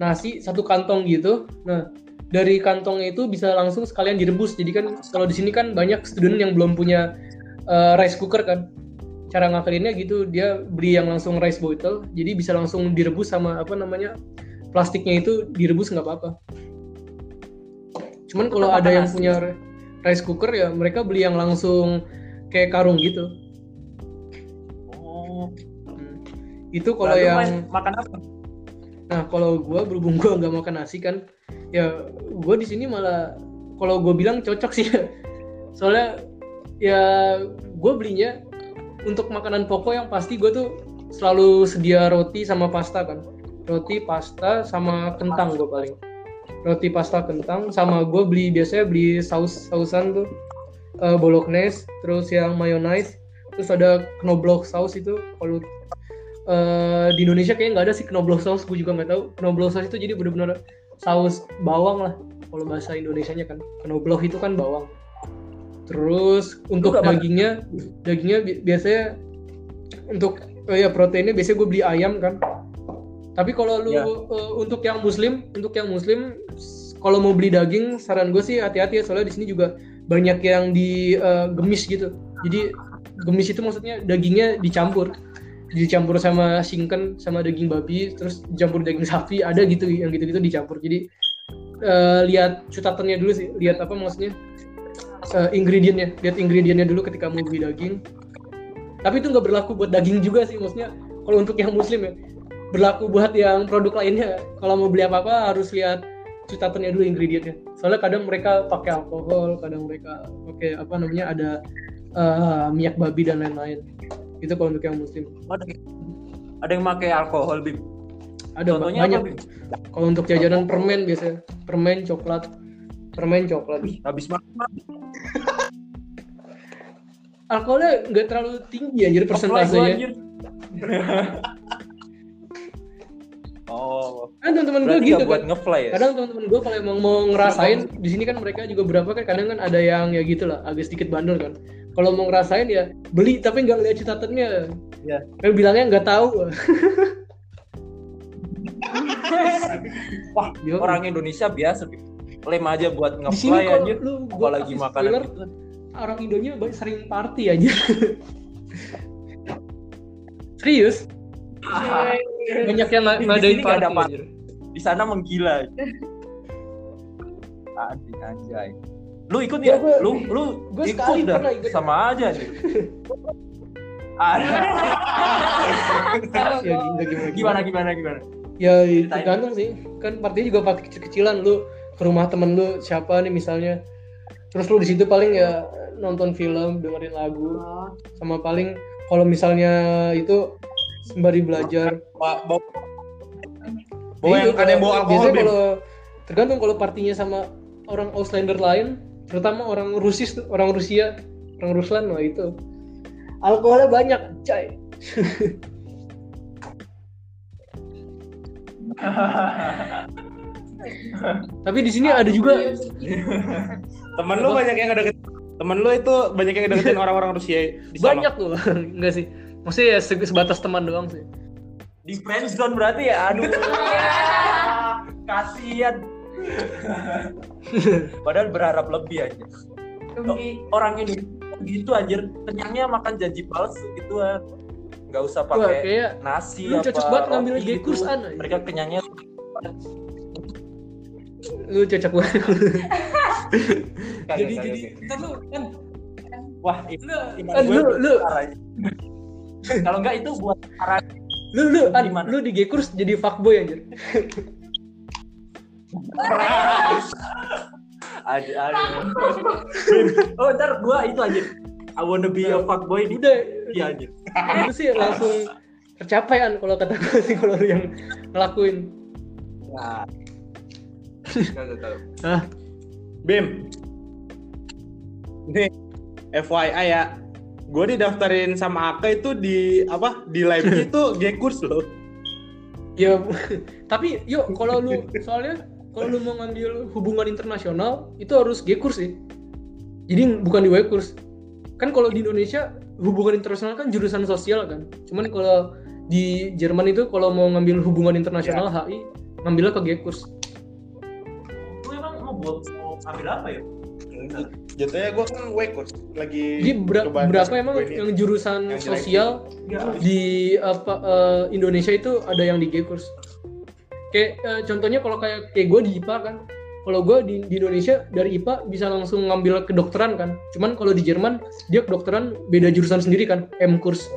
nasi satu kantong gitu. Nah dari kantongnya itu bisa langsung sekalian direbus. Jadi kan kalau di sini kan banyak student yang belum punya eh, rice cooker kan. Cara ngakalinnya gitu dia beli yang langsung rice boitel. Jadi bisa langsung direbus sama apa namanya plastiknya itu direbus nggak apa-apa. Cuman kalau ada yang nasi. punya rice cooker ya mereka beli yang langsung kayak karung gitu. Oh. Hmm. Itu kalau Lalu yang makan apa? Nah, kalau gua berhubung gua nggak makan nasi kan, ya gua di sini malah kalau gue bilang cocok sih. Soalnya ya gue belinya untuk makanan pokok yang pasti gue tuh selalu sedia roti sama pasta kan. Roti, pasta sama kentang gue paling. Roti, pasta, kentang sama gue beli biasanya beli saus sausan tuh. Eh, bolognese, terus yang mayonnaise, terus ada knobloch saus itu. Kalau eh, di Indonesia kayaknya nggak ada sih knobloch saus gue juga nggak tahu. Knobloch saus itu jadi benar-benar saus bawang lah kalau bahasa Indonesianya kan. Knobloch itu kan bawang. Terus untuk dagingnya dagingnya bi- biasanya untuk oh ya proteinnya biasanya gue beli ayam kan tapi kalau lu Ya. eh, untuk yang muslim untuk yang muslim kalau mau beli daging saran gue sih hati-hati ya soalnya di sini juga banyak yang digemis gitu. Jadi gemis itu maksudnya dagingnya dicampur. Dicampur sama singken sama daging babi terus dicampur daging sapi ada gitu yang gitu-gitu dicampur. Jadi eh, lihat catatannya dulu sih lihat apa maksudnya eh, ingredientnya. Lihat ingredientnya dulu ketika mau beli daging. Tapi itu nggak berlaku buat daging juga sih maksudnya kalau untuk yang muslim ya berlaku buat yang produk lainnya. Kalau mau beli apa apa harus lihat catatannya dulu ingredientnya. Soalnya kadang mereka pakai alkohol kadang mereka pakai apa namanya ada eh, minyak babi dan lain-lain. Itu kalau untuk yang muslim. Ada, ada yang pakai alkohol Bim. ada Contohnya banyak. Apa, kalau untuk jajanan permen biasanya. Permen coklat. Permen coklat. Habis makan. alkoholnya nggak terlalu tinggi anjir persentasenya. oh, kan teman-teman gue gitu buat kan ngefly ya? kadang teman-teman gue kalau emang mau ngerasain di sini kan mereka juga berapa kan kadang kan ada yang ya gitu lah agak sedikit bandel kan kalau mau ngerasain ya beli tapi nggak lihat catatannya Iya. kan bilangnya nggak tahu Wah, Yo. orang Indonesia biasa, Bim. Lem aja buat ngefly anjir. lu gua makanan spoiler, gitu. orang Indonya banyak sering party aja serius banyak yang ngadain nggak ada party party. Di sana menggila. Anjing anjay. Lu ikut Ya, ya? gua- Lu lu gua ikut dah. ikut. Sama aja nih. Ada. ya gimana gimana gimana ya tergantung sih kan partinya juga party kecil-kecilan lu ke rumah temen lu siapa nih misalnya terus lu di situ paling ya nonton film dengerin lagu sama paling kalau misalnya itu sembari belajar. Ba- bau Ya Bawa yang ada yang bawa alkohol, biasanya kalau tergantung kalau partinya sama orang Auslander lain terutama orang Rusis orang Rusia orang Ruslan wah itu. Alkoholnya banyak cai tapi di sini ada juga. Temen lu banyak yang ngedeket Temen lu itu banyak yang ngedeketin orang-orang Rusia di banyak tuh enggak sih maksudnya ya se- sebatas teman doang sih Di friendzone berarti ya. Aduh. Kasihan. Padahal berharap lebih aja. Orang ini gitu anjir. Kenyangnya makan janji palsu gitu ah. Nggak usah Wah, pakai kayak nasi lu apa cocok banget ngambil roti gay kursan aja. Mereka kenyangnya lu cocok banget jadi jadi lu kan wah lu iman kan gue lu lu parah. Kalau enggak itu buat para lu lu an, Gimana? lu di gay kurs jadi fuckboy anjir ada ada. oh ntar gua itu aja. I wanna be a fuckboy di udah dia aja. itu sih langsung tercapai an kalau kata gue sih kalau lu yang ngelakuin Nah. Kagak tahu. ah Bim. Nih, FYI ya. Gue didaftarin sama Aka itu di apa? Di live itu G-Kurs loh. ya tapi yuk kalau lu soalnya kalau lu mau ngambil hubungan internasional itu harus G kurs sih jadi bukan di W kurs kan kalau di Indonesia hubungan internasional kan jurusan sosial kan cuman kalau di Jerman itu kalau mau ngambil hubungan internasional HI ngambilnya ke G kurs Lu emang mau buat mau ambil apa ya? Jatuhnya gue kan W-Kurs lagi jadi ber- berapa emang yang jurusan Yang sosial? Enggak. di apa eh, Indonesia itu ada yang di G kurs kayak eh, contohnya kalau kayak kayak gue di IPA kan. Kalau gue di, di Indonesia dari IPA bisa langsung ngambil kedokteran kan. Cuman kalau di Jerman dia kedokteran beda jurusan sendiri kan. M kurs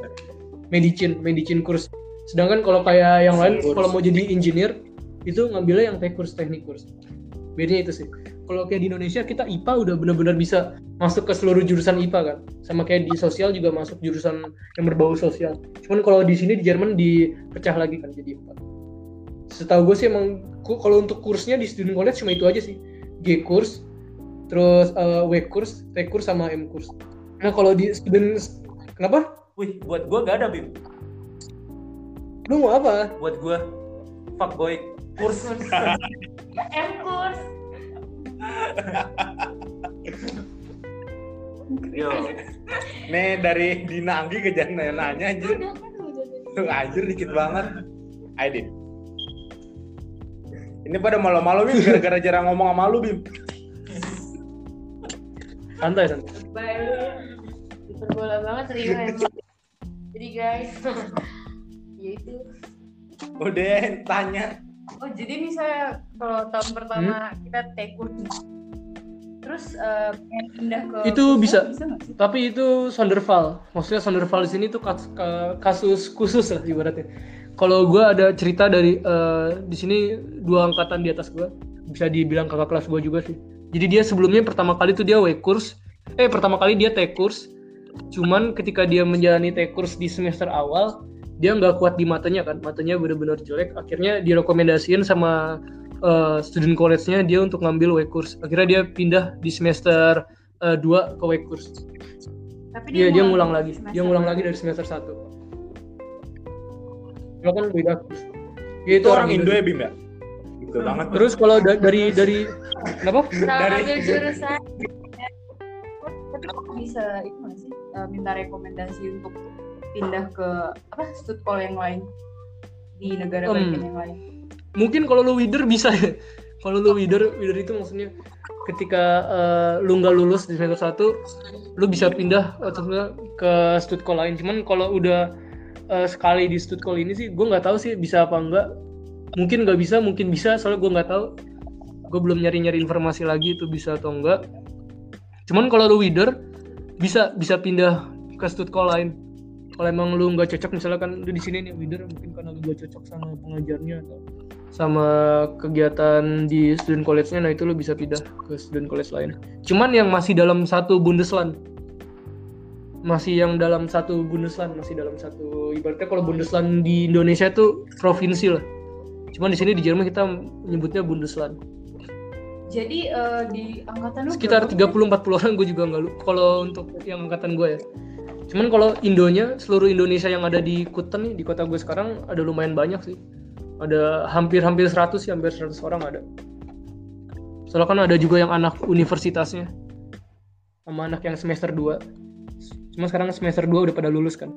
medicine medicine kurs sedangkan kalau kayak yang lain kalau mau jadi engineer itu ngambilnya yang tech kurs teknik kurs bedanya itu sih kalau kayak di Indonesia kita IPA udah benar-benar bisa masuk ke seluruh jurusan IPA kan? Sama kayak di sosial juga masuk jurusan yang berbau sosial. Cuman kalau di sini di Jerman dipecah lagi kan jadi empat setahu gue sih emang kalau untuk kursnya di student college cuma itu aja sih. G kurs terus eh, W kurs T kurs sama M kurs. Nah kalau di student kenapa? Wih, buat gua gak ada, Bim. lu mau apa? Buat gua fuckboy. Kurs. M kurs. Yo. Nih dari Dina Anggi ke Jana nanya. Udah kan Tuh anjir dikit banget. Ayo Dim. Ini pada malu-malu Bim gara-gara jarang ngomong sama lu Bim. santai santai ya. Hiperbola banget Rio emang. Jadi guys, ya itu. Udah tanya. Oh jadi misalnya kalau tahun pertama kita take kurs terus pengen pindah ke Itu kursnya, bisa. bisa sih? tapi itu Sonderval. Maksudnya Sonderval di sini tuh kas- ka- kasus khusus lah ibaratnya. Kalau gue ada cerita dari eh, di sini dua angkatan di atas gue bisa dibilang kakak kelas gue juga sih. Jadi dia sebelumnya pertama kali tuh dia W kurs. Eh pertama kali dia T kurs. Cuman ketika dia menjalani T kurs di semester awal dia nggak kuat di matanya kan matanya benar-benar jelek akhirnya direkomendasiin sama uh, student college-nya dia untuk ngambil W course akhirnya dia pindah di semester uh, 2 ke W course Tapi Iya dia ngulang di lagi. semester Dia ngulang lagi dari semester 1. Lo kan beda. Dia Itu orang Indo ya Bim ya? Gitu banget. Terus kalau da- dari dari kenapa? Dari- ambil jurusan. bisa itu nggak sih eh, minta rekomendasi untuk pindah ke apa studkol yang lain di negara Hmm. bagian yang lain Mungkin kalau lu wider bisa ya. Kalau lu wider, wider itu maksudnya ketika eh, lu nggak lulus di semester 1, lu bisa pindah atau enggak ke studkol lain. Cuman kalau udah eh, sekali di studkol ini sih, gue nggak tahu sih bisa apa enggak. Mungkin nggak bisa, mungkin bisa. Soalnya gue nggak tahu. Gue belum nyari-nyari informasi lagi itu bisa atau enggak. Cuman kalau lu wider bisa bisa pindah ke studkol lain. Kalau emang lu nggak cocok misalnya kan lu di sini nih wider mungkin karena lu nggak cocok sama pengajarnya atau sama kegiatan di student college-nya nah itu lu bisa pindah ke student college lain. Cuman yang masih dalam satu Bundesland masih yang dalam satu Bundesland masih dalam satu ibaratnya kalau Bundesland di Indonesia tuh provinsi lah. Cuman di sini di Jerman kita menyebutnya Bundesland. jadi eh, di angkatan lu Sekitar berapa? 30 40 orang gue juga nggak lu kalau untuk yang angkatan gue ya. Cuman kalau Indonya seluruh Indonesia yang ada di Kuten nih di kota gue sekarang ada lumayan banyak sih. Ada hampir-hampir 100 sih, hampir 100 orang ada. Soalnya kan ada juga yang anak universitasnya. Sama anak yang semester 2. Cuma sekarang semester 2 udah pada lulus kan.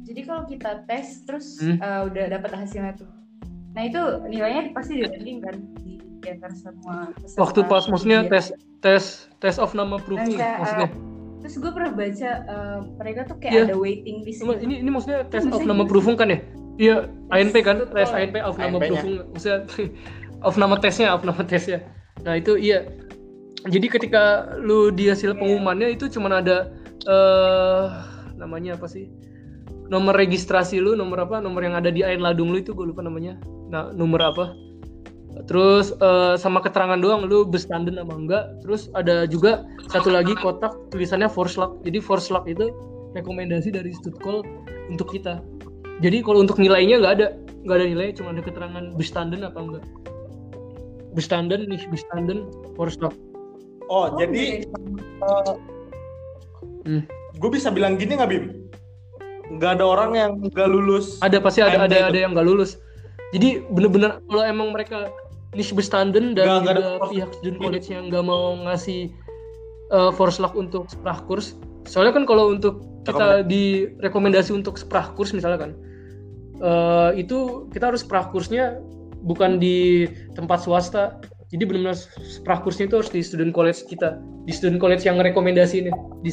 jadi kalau kita tes terus Hmm. eh, udah dapat hasilnya tuh nah itu nilainya pasti dibanding kan di, di antara semua peserta Waktu pas maksudnya ujian. tes tes tes of nama proofing Nah, kayak, maksudnya. Terus gue pernah baca eh, mereka tuh kayak Iya. ada waiting list Cuma gitu. ini ini maksudnya tes Maksudnya of nama proofing kan ya? Iya, ANP kan, Betul. tes ANP of nama proofing. Maksudnya of nama tesnya, of nama tesnya. Nah, itu iya. Jadi ketika lu di hasil pengumumannya itu cuman ada eh namanya apa sih? Nomor registrasi lu, nomor apa? Nomor yang ada di Ain Ladung lu itu gue lupa namanya. Nah, nomor apa? Terus eh, sama keterangan doang lu bestanden apa enggak. Terus ada juga satu lagi kotak tulisannya Forslag. Jadi Forslag itu rekomendasi dari Studkol untuk kita. Jadi kalau untuk nilainya nggak ada, nggak ada nilai, cuma ada keterangan bestanden apa enggak. Bestanden nih, bestanden Forslag. Oh, Oh, jadi beda. Hmm. gue bisa bilang gini nggak Bim? Nggak ada orang yang nggak lulus. Ada pasti ada ada itu. ada yang nggak lulus. Jadi bener-bener kalau emang mereka niche bestanden dan ada juga proses. pihak student college yang nggak mau ngasih uh, Forslag untuk sprachkurs. Soalnya kan kalau untuk kita di rekomendasi untuk sprachkurs misalnya kan, eh, itu kita harus sprachkursnya bukan di tempat swasta. Jadi benar-benar sprachkursnya itu harus di student college kita, di student college yang rekomendasi ini. Di,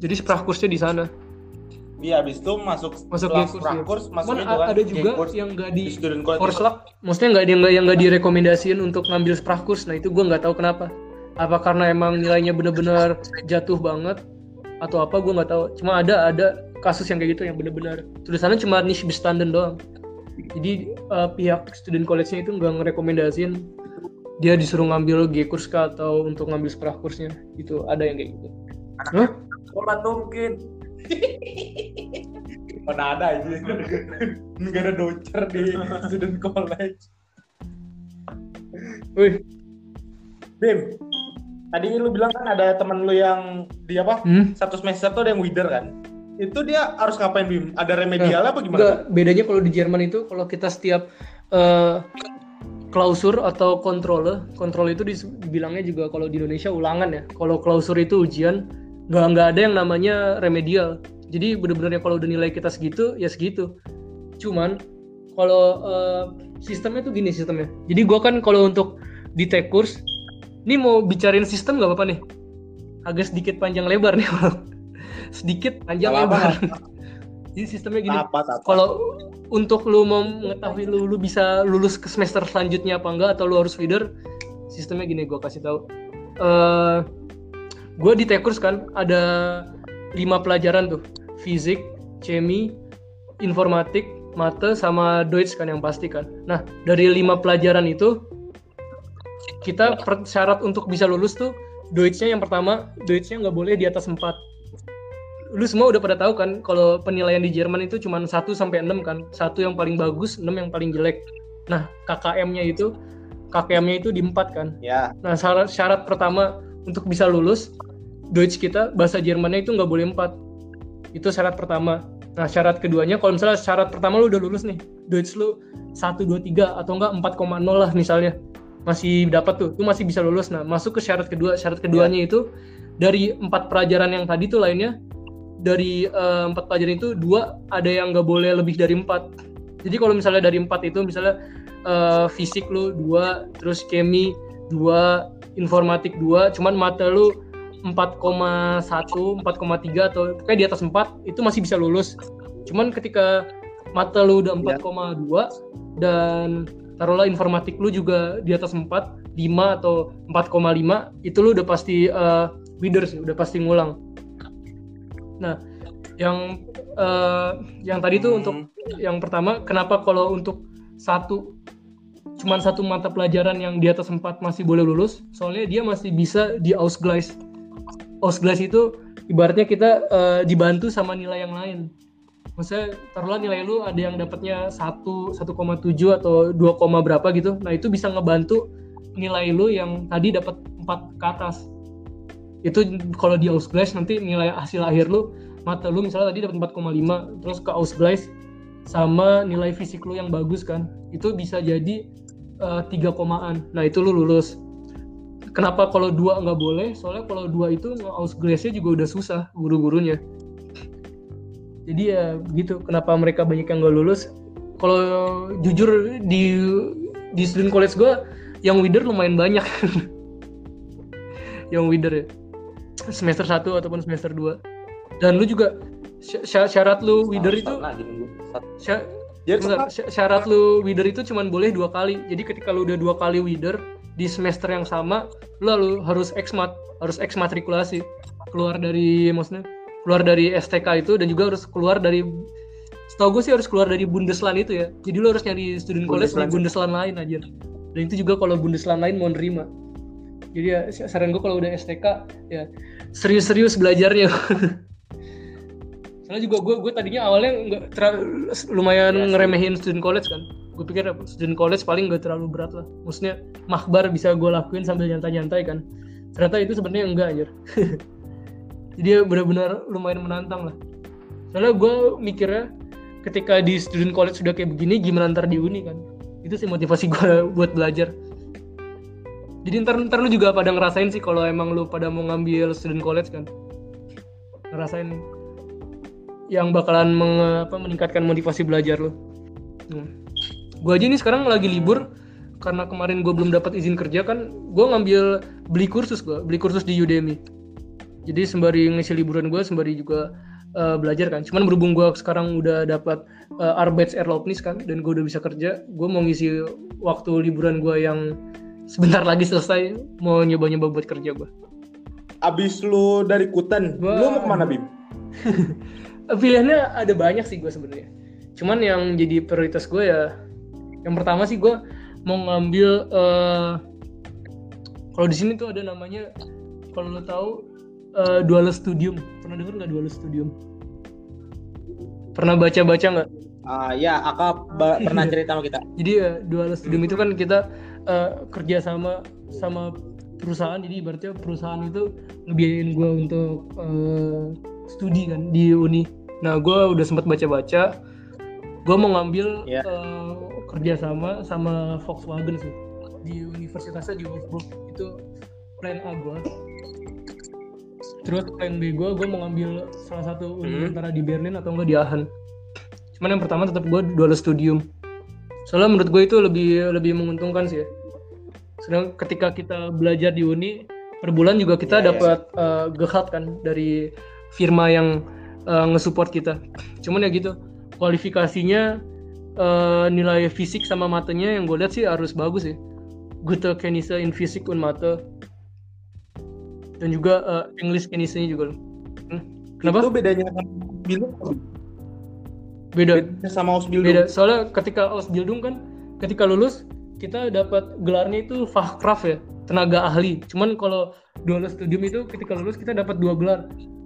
jadi sprachkursnya di sana. Iya, habis itu masuk Masuk G-course, prakurs, Cuman masuk itu kan. ada juga G-course yang nggak di student college. Forslag, maksudnya nggak yang nggak yang nggak direkomendasiin untuk ngambil sprachkurs. Nah itu gue nggak tahu kenapa. Apa karena emang nilainya bener-bener jatuh banget atau apa gue nggak tahu. Cuma ada ada kasus yang kayak gitu yang bener-bener tulisannya cuma niche bestanden doang. Jadi eh, pihak student college-nya itu nggak ngerekomendasiin dia disuruh ngambil G-kurs kah atau untuk ngambil sprachkursnya. Itu ada yang kayak gitu. Hah? Sekolah tuh mungkin. Mana ada aja. Nggak ada docer di student college. Wih, Bim, tadi lu bilang kan ada temen lu yang di apa? hmm? Satu semester tuh ada yang wider kan? Itu dia harus ngapain Bim? Ada remedialnya apa gimana? Enggak, bedanya kalau di Jerman itu kalau kita setiap eh, klausur atau kontrole, kontrol itu dibilangnya juga kalau di Indonesia ulangan ya. Kalau klausur itu ujian, nggak nggak ada yang namanya remedial. Jadi bener-bener kalau udah nilai kita segitu ya segitu. Cuman kalau eh, sistemnya tuh gini sistemnya. Jadi gua kan kalau untuk di tech course, ini mau bicarain sistem nggak apa-apa nih? Agak sedikit panjang lebar nih. sedikit panjang Nggak apa-apa, lebar. Jadi sistemnya gini Apa, apa? kalau untuk lu mau mengetahui lu, lu bisa lulus ke semester selanjutnya apa enggak atau lu harus feeder sistemnya gini gue kasih tahu eh gue di tekurs kan ada lima pelajaran tuh fisik chemi informatik mate sama Deutsch kan yang pasti kan nah dari lima pelajaran itu kita syarat untuk bisa lulus tuh Deutschnya yang pertama Deutschnya nggak boleh di atas 4 lu semua udah pada tahu kan kalau penilaian di Jerman itu cuma 1 sampai 6 kan. Satu yang paling bagus, 6 yang paling jelek. Nah, KKM-nya itu KKM-nya itu di 4 kan. Ya. Nah, syarat syarat pertama untuk bisa lulus Deutsch kita bahasa Jermannya itu nggak boleh 4. Itu syarat pertama. Nah, syarat keduanya kalau misalnya syarat pertama lu udah lulus nih, Deutsch lu 1 2 3 atau enggak 4,0 lah misalnya. Masih dapat tuh, itu masih bisa lulus. Nah, masuk ke syarat kedua. Syarat keduanya itu dari empat pelajaran yang tadi tuh lainnya dari eh, empat pelajaran itu dua ada yang nggak boleh lebih dari empat. Jadi kalau misalnya dari empat itu misalnya eh, fisik lu dua, terus kemi dua, informatik dua, cuman mata lu 4,1, 4,3 atau kayak di atas 4 itu masih bisa lulus. Cuman ketika mata lu udah 4,2 dan taruhlah informatik lu juga di atas 4, 5 atau 4,5 itu lu udah pasti uh, leader sih, udah pasti ngulang. Nah, yang eh, yang tadi tuh untuk yang pertama kenapa kalau untuk satu cuman satu mata pelajaran yang di atas 4 masih boleh lulus soalnya dia masih bisa di Ausgleich Ausgleich itu ibaratnya kita eh, dibantu sama nilai yang lain. Maksudnya taruhlah nilai lu ada yang dapatnya 1 1,7 atau 2, berapa gitu. Nah itu bisa ngebantu nilai lu yang tadi dapat 4 ke atas. Itu kalau di Ausgleich nanti nilai hasil akhir lu mata lu misalnya tadi dapat 4,5 terus ke Ausgleich sama nilai fisik lu yang bagus kan itu bisa jadi eh, tiga komaan. Nah itu lu lulus kenapa kalau dua nggak boleh? Soalnya kalau dua itu Ausgleichnya juga udah susah guru-gurunya jadi ya gitu kenapa mereka banyak yang nggak lulus? Kalau jujur di di student college gue yang wider lumayan banyak. Yang wider ya. Semester 1 ataupun semester 2 dan lu juga sy- sy- syarat lu wider itu gitu. Sy- syarat lu wider itu cuman boleh dua kali. Jadi ketika lu udah dua kali wider di semester yang sama lu lalu harus eksmat harus eksmatrikulasi keluar dari maksudnya keluar dari STK itu dan juga harus keluar dari setahu gue sih harus keluar dari Bundesland itu ya. Jadi lu harus nyari student college di Bundesland. Bundesland lain aja dan itu juga kalau Bundesland lain mau nerima. Jadi ya saran gue kalau udah STK ya serius-serius belajarnya soalnya juga gue gue tadinya awalnya nggak terlalu lumayan sih. ngeremehin student college kan. Gue pikir student college paling nggak terlalu berat lah. Maksudnya mahbar bisa gue lakuin sambil nyantai-nyantai kan. Ternyata itu sebenarnya enggak anjir. Jadi ya benar-benar lumayan menantang lah. Soalnya gue mikirnya ketika di student college sudah kayak begini gimana ntar di uni kan? Itu sih motivasi gue buat belajar. Jadi ntar ntar lu juga pada ngerasain sih kalau emang lu pada mau ngambil student college kan. Ngerasain yang bakalan menge- apa, meningkatkan motivasi belajar lu. Hmm. Gue aja nih sekarang lagi libur karena kemarin gue belum dapat izin kerja kan, gue ngambil beli kursus gue, beli kursus di Udemy. Jadi sembari ngisi liburan gue, sembari juga eh, belajar kan. Cuman berhubung gue sekarang udah dapat uh, Arbeitserlaubnis kan, dan gue udah bisa kerja, gue mau ngisi waktu liburan gue yang sebentar lagi selesai, mau nyoba-nyoba buat kerja gue. abis lu dari Kutan, Wah. lu mau ke mana Bim? pilihannya ada banyak sih gue sebenarnya. Cuman yang jadi prioritas gue ya yang pertama sih gue mau ngambil eh, kalau di sini tuh ada namanya kalau lo tahu eh, dual studium. Pernah denger nggak dual studium? Pernah baca baca nggak? Ah ya, ba- pernah cerita sama kita. jadi ya dual studium itu kan kita eh, kerja sama sama perusahaan. Jadi ibaratnya perusahaan itu ngebiayain gue untuk eh, studi kan di uni nah gue udah sempat baca-baca. Gue mau ngambil Ya. eh, kerja sama sama Volkswagen sih. Di universitasnya di Wolfsburg. Itu plan A gue terus plan B gue gue mau ngambil salah satu Hmm. antara di Berlin atau enggak di Aachen. Cuman yang pertama tetap gue dual studium. Soalnya menurut gue itu lebih lebih menguntungkan sih ya. Sedang ketika kita belajar di uni per bulan juga kita Iya, iya. dapat eh, Gehalt kan dari firma yang eh, nge-support kita. Cuman ya gitu kualifikasinya eh, nilai fisik sama matanya yang gue lihat sih harus bagus ya gute Kenisse in Physik und Mathe dan juga eh, English Kenisse juga. Hmm, kenapa? Itu bedanya Bim? beda. Bedanya sama Ausbildung. beda. Soalnya ketika Ausbildung kan ketika lulus kita dapat gelarnya itu Fachkraft ya tenaga ahli. Cuman kalau dual studium itu ketika lulus kita dapat dua gelar.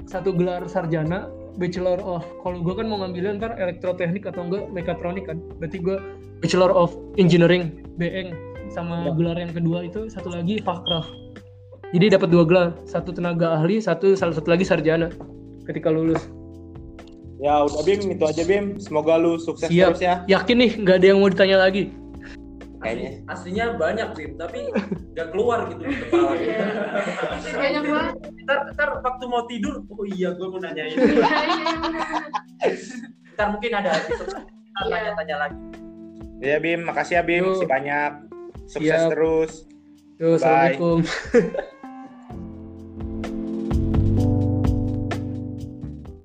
Satu gelar sarjana Bachelor of kalau gue kan mau ngambilnya ntar elektroteknik atau enggak mekatronik kan berarti gue Bachelor of Engineering BEng sama gelar yang kedua itu satu lagi Fakraf jadi dapat dua gelar satu tenaga ahli satu salah satu lagi sarjana ketika lulus Ya udah Bim, itu aja Bim. Semoga lu sukses Siap. terus ya. yakin nih nggak ada yang mau ditanya lagi Kayaknya. Aslinya banyak Bim, tapi nggak keluar gitu di kepala. banyak banget ntar, ntar waktu mau tidur, oh iya gue mau nanya ini. ntar mungkin ada episode kita Iya. tanya-tanya lagi. Ya Bim, makasih ya Bim, Yo. masih banyak. Sukses Siap. terus. Yo, Bye. assalamualaikum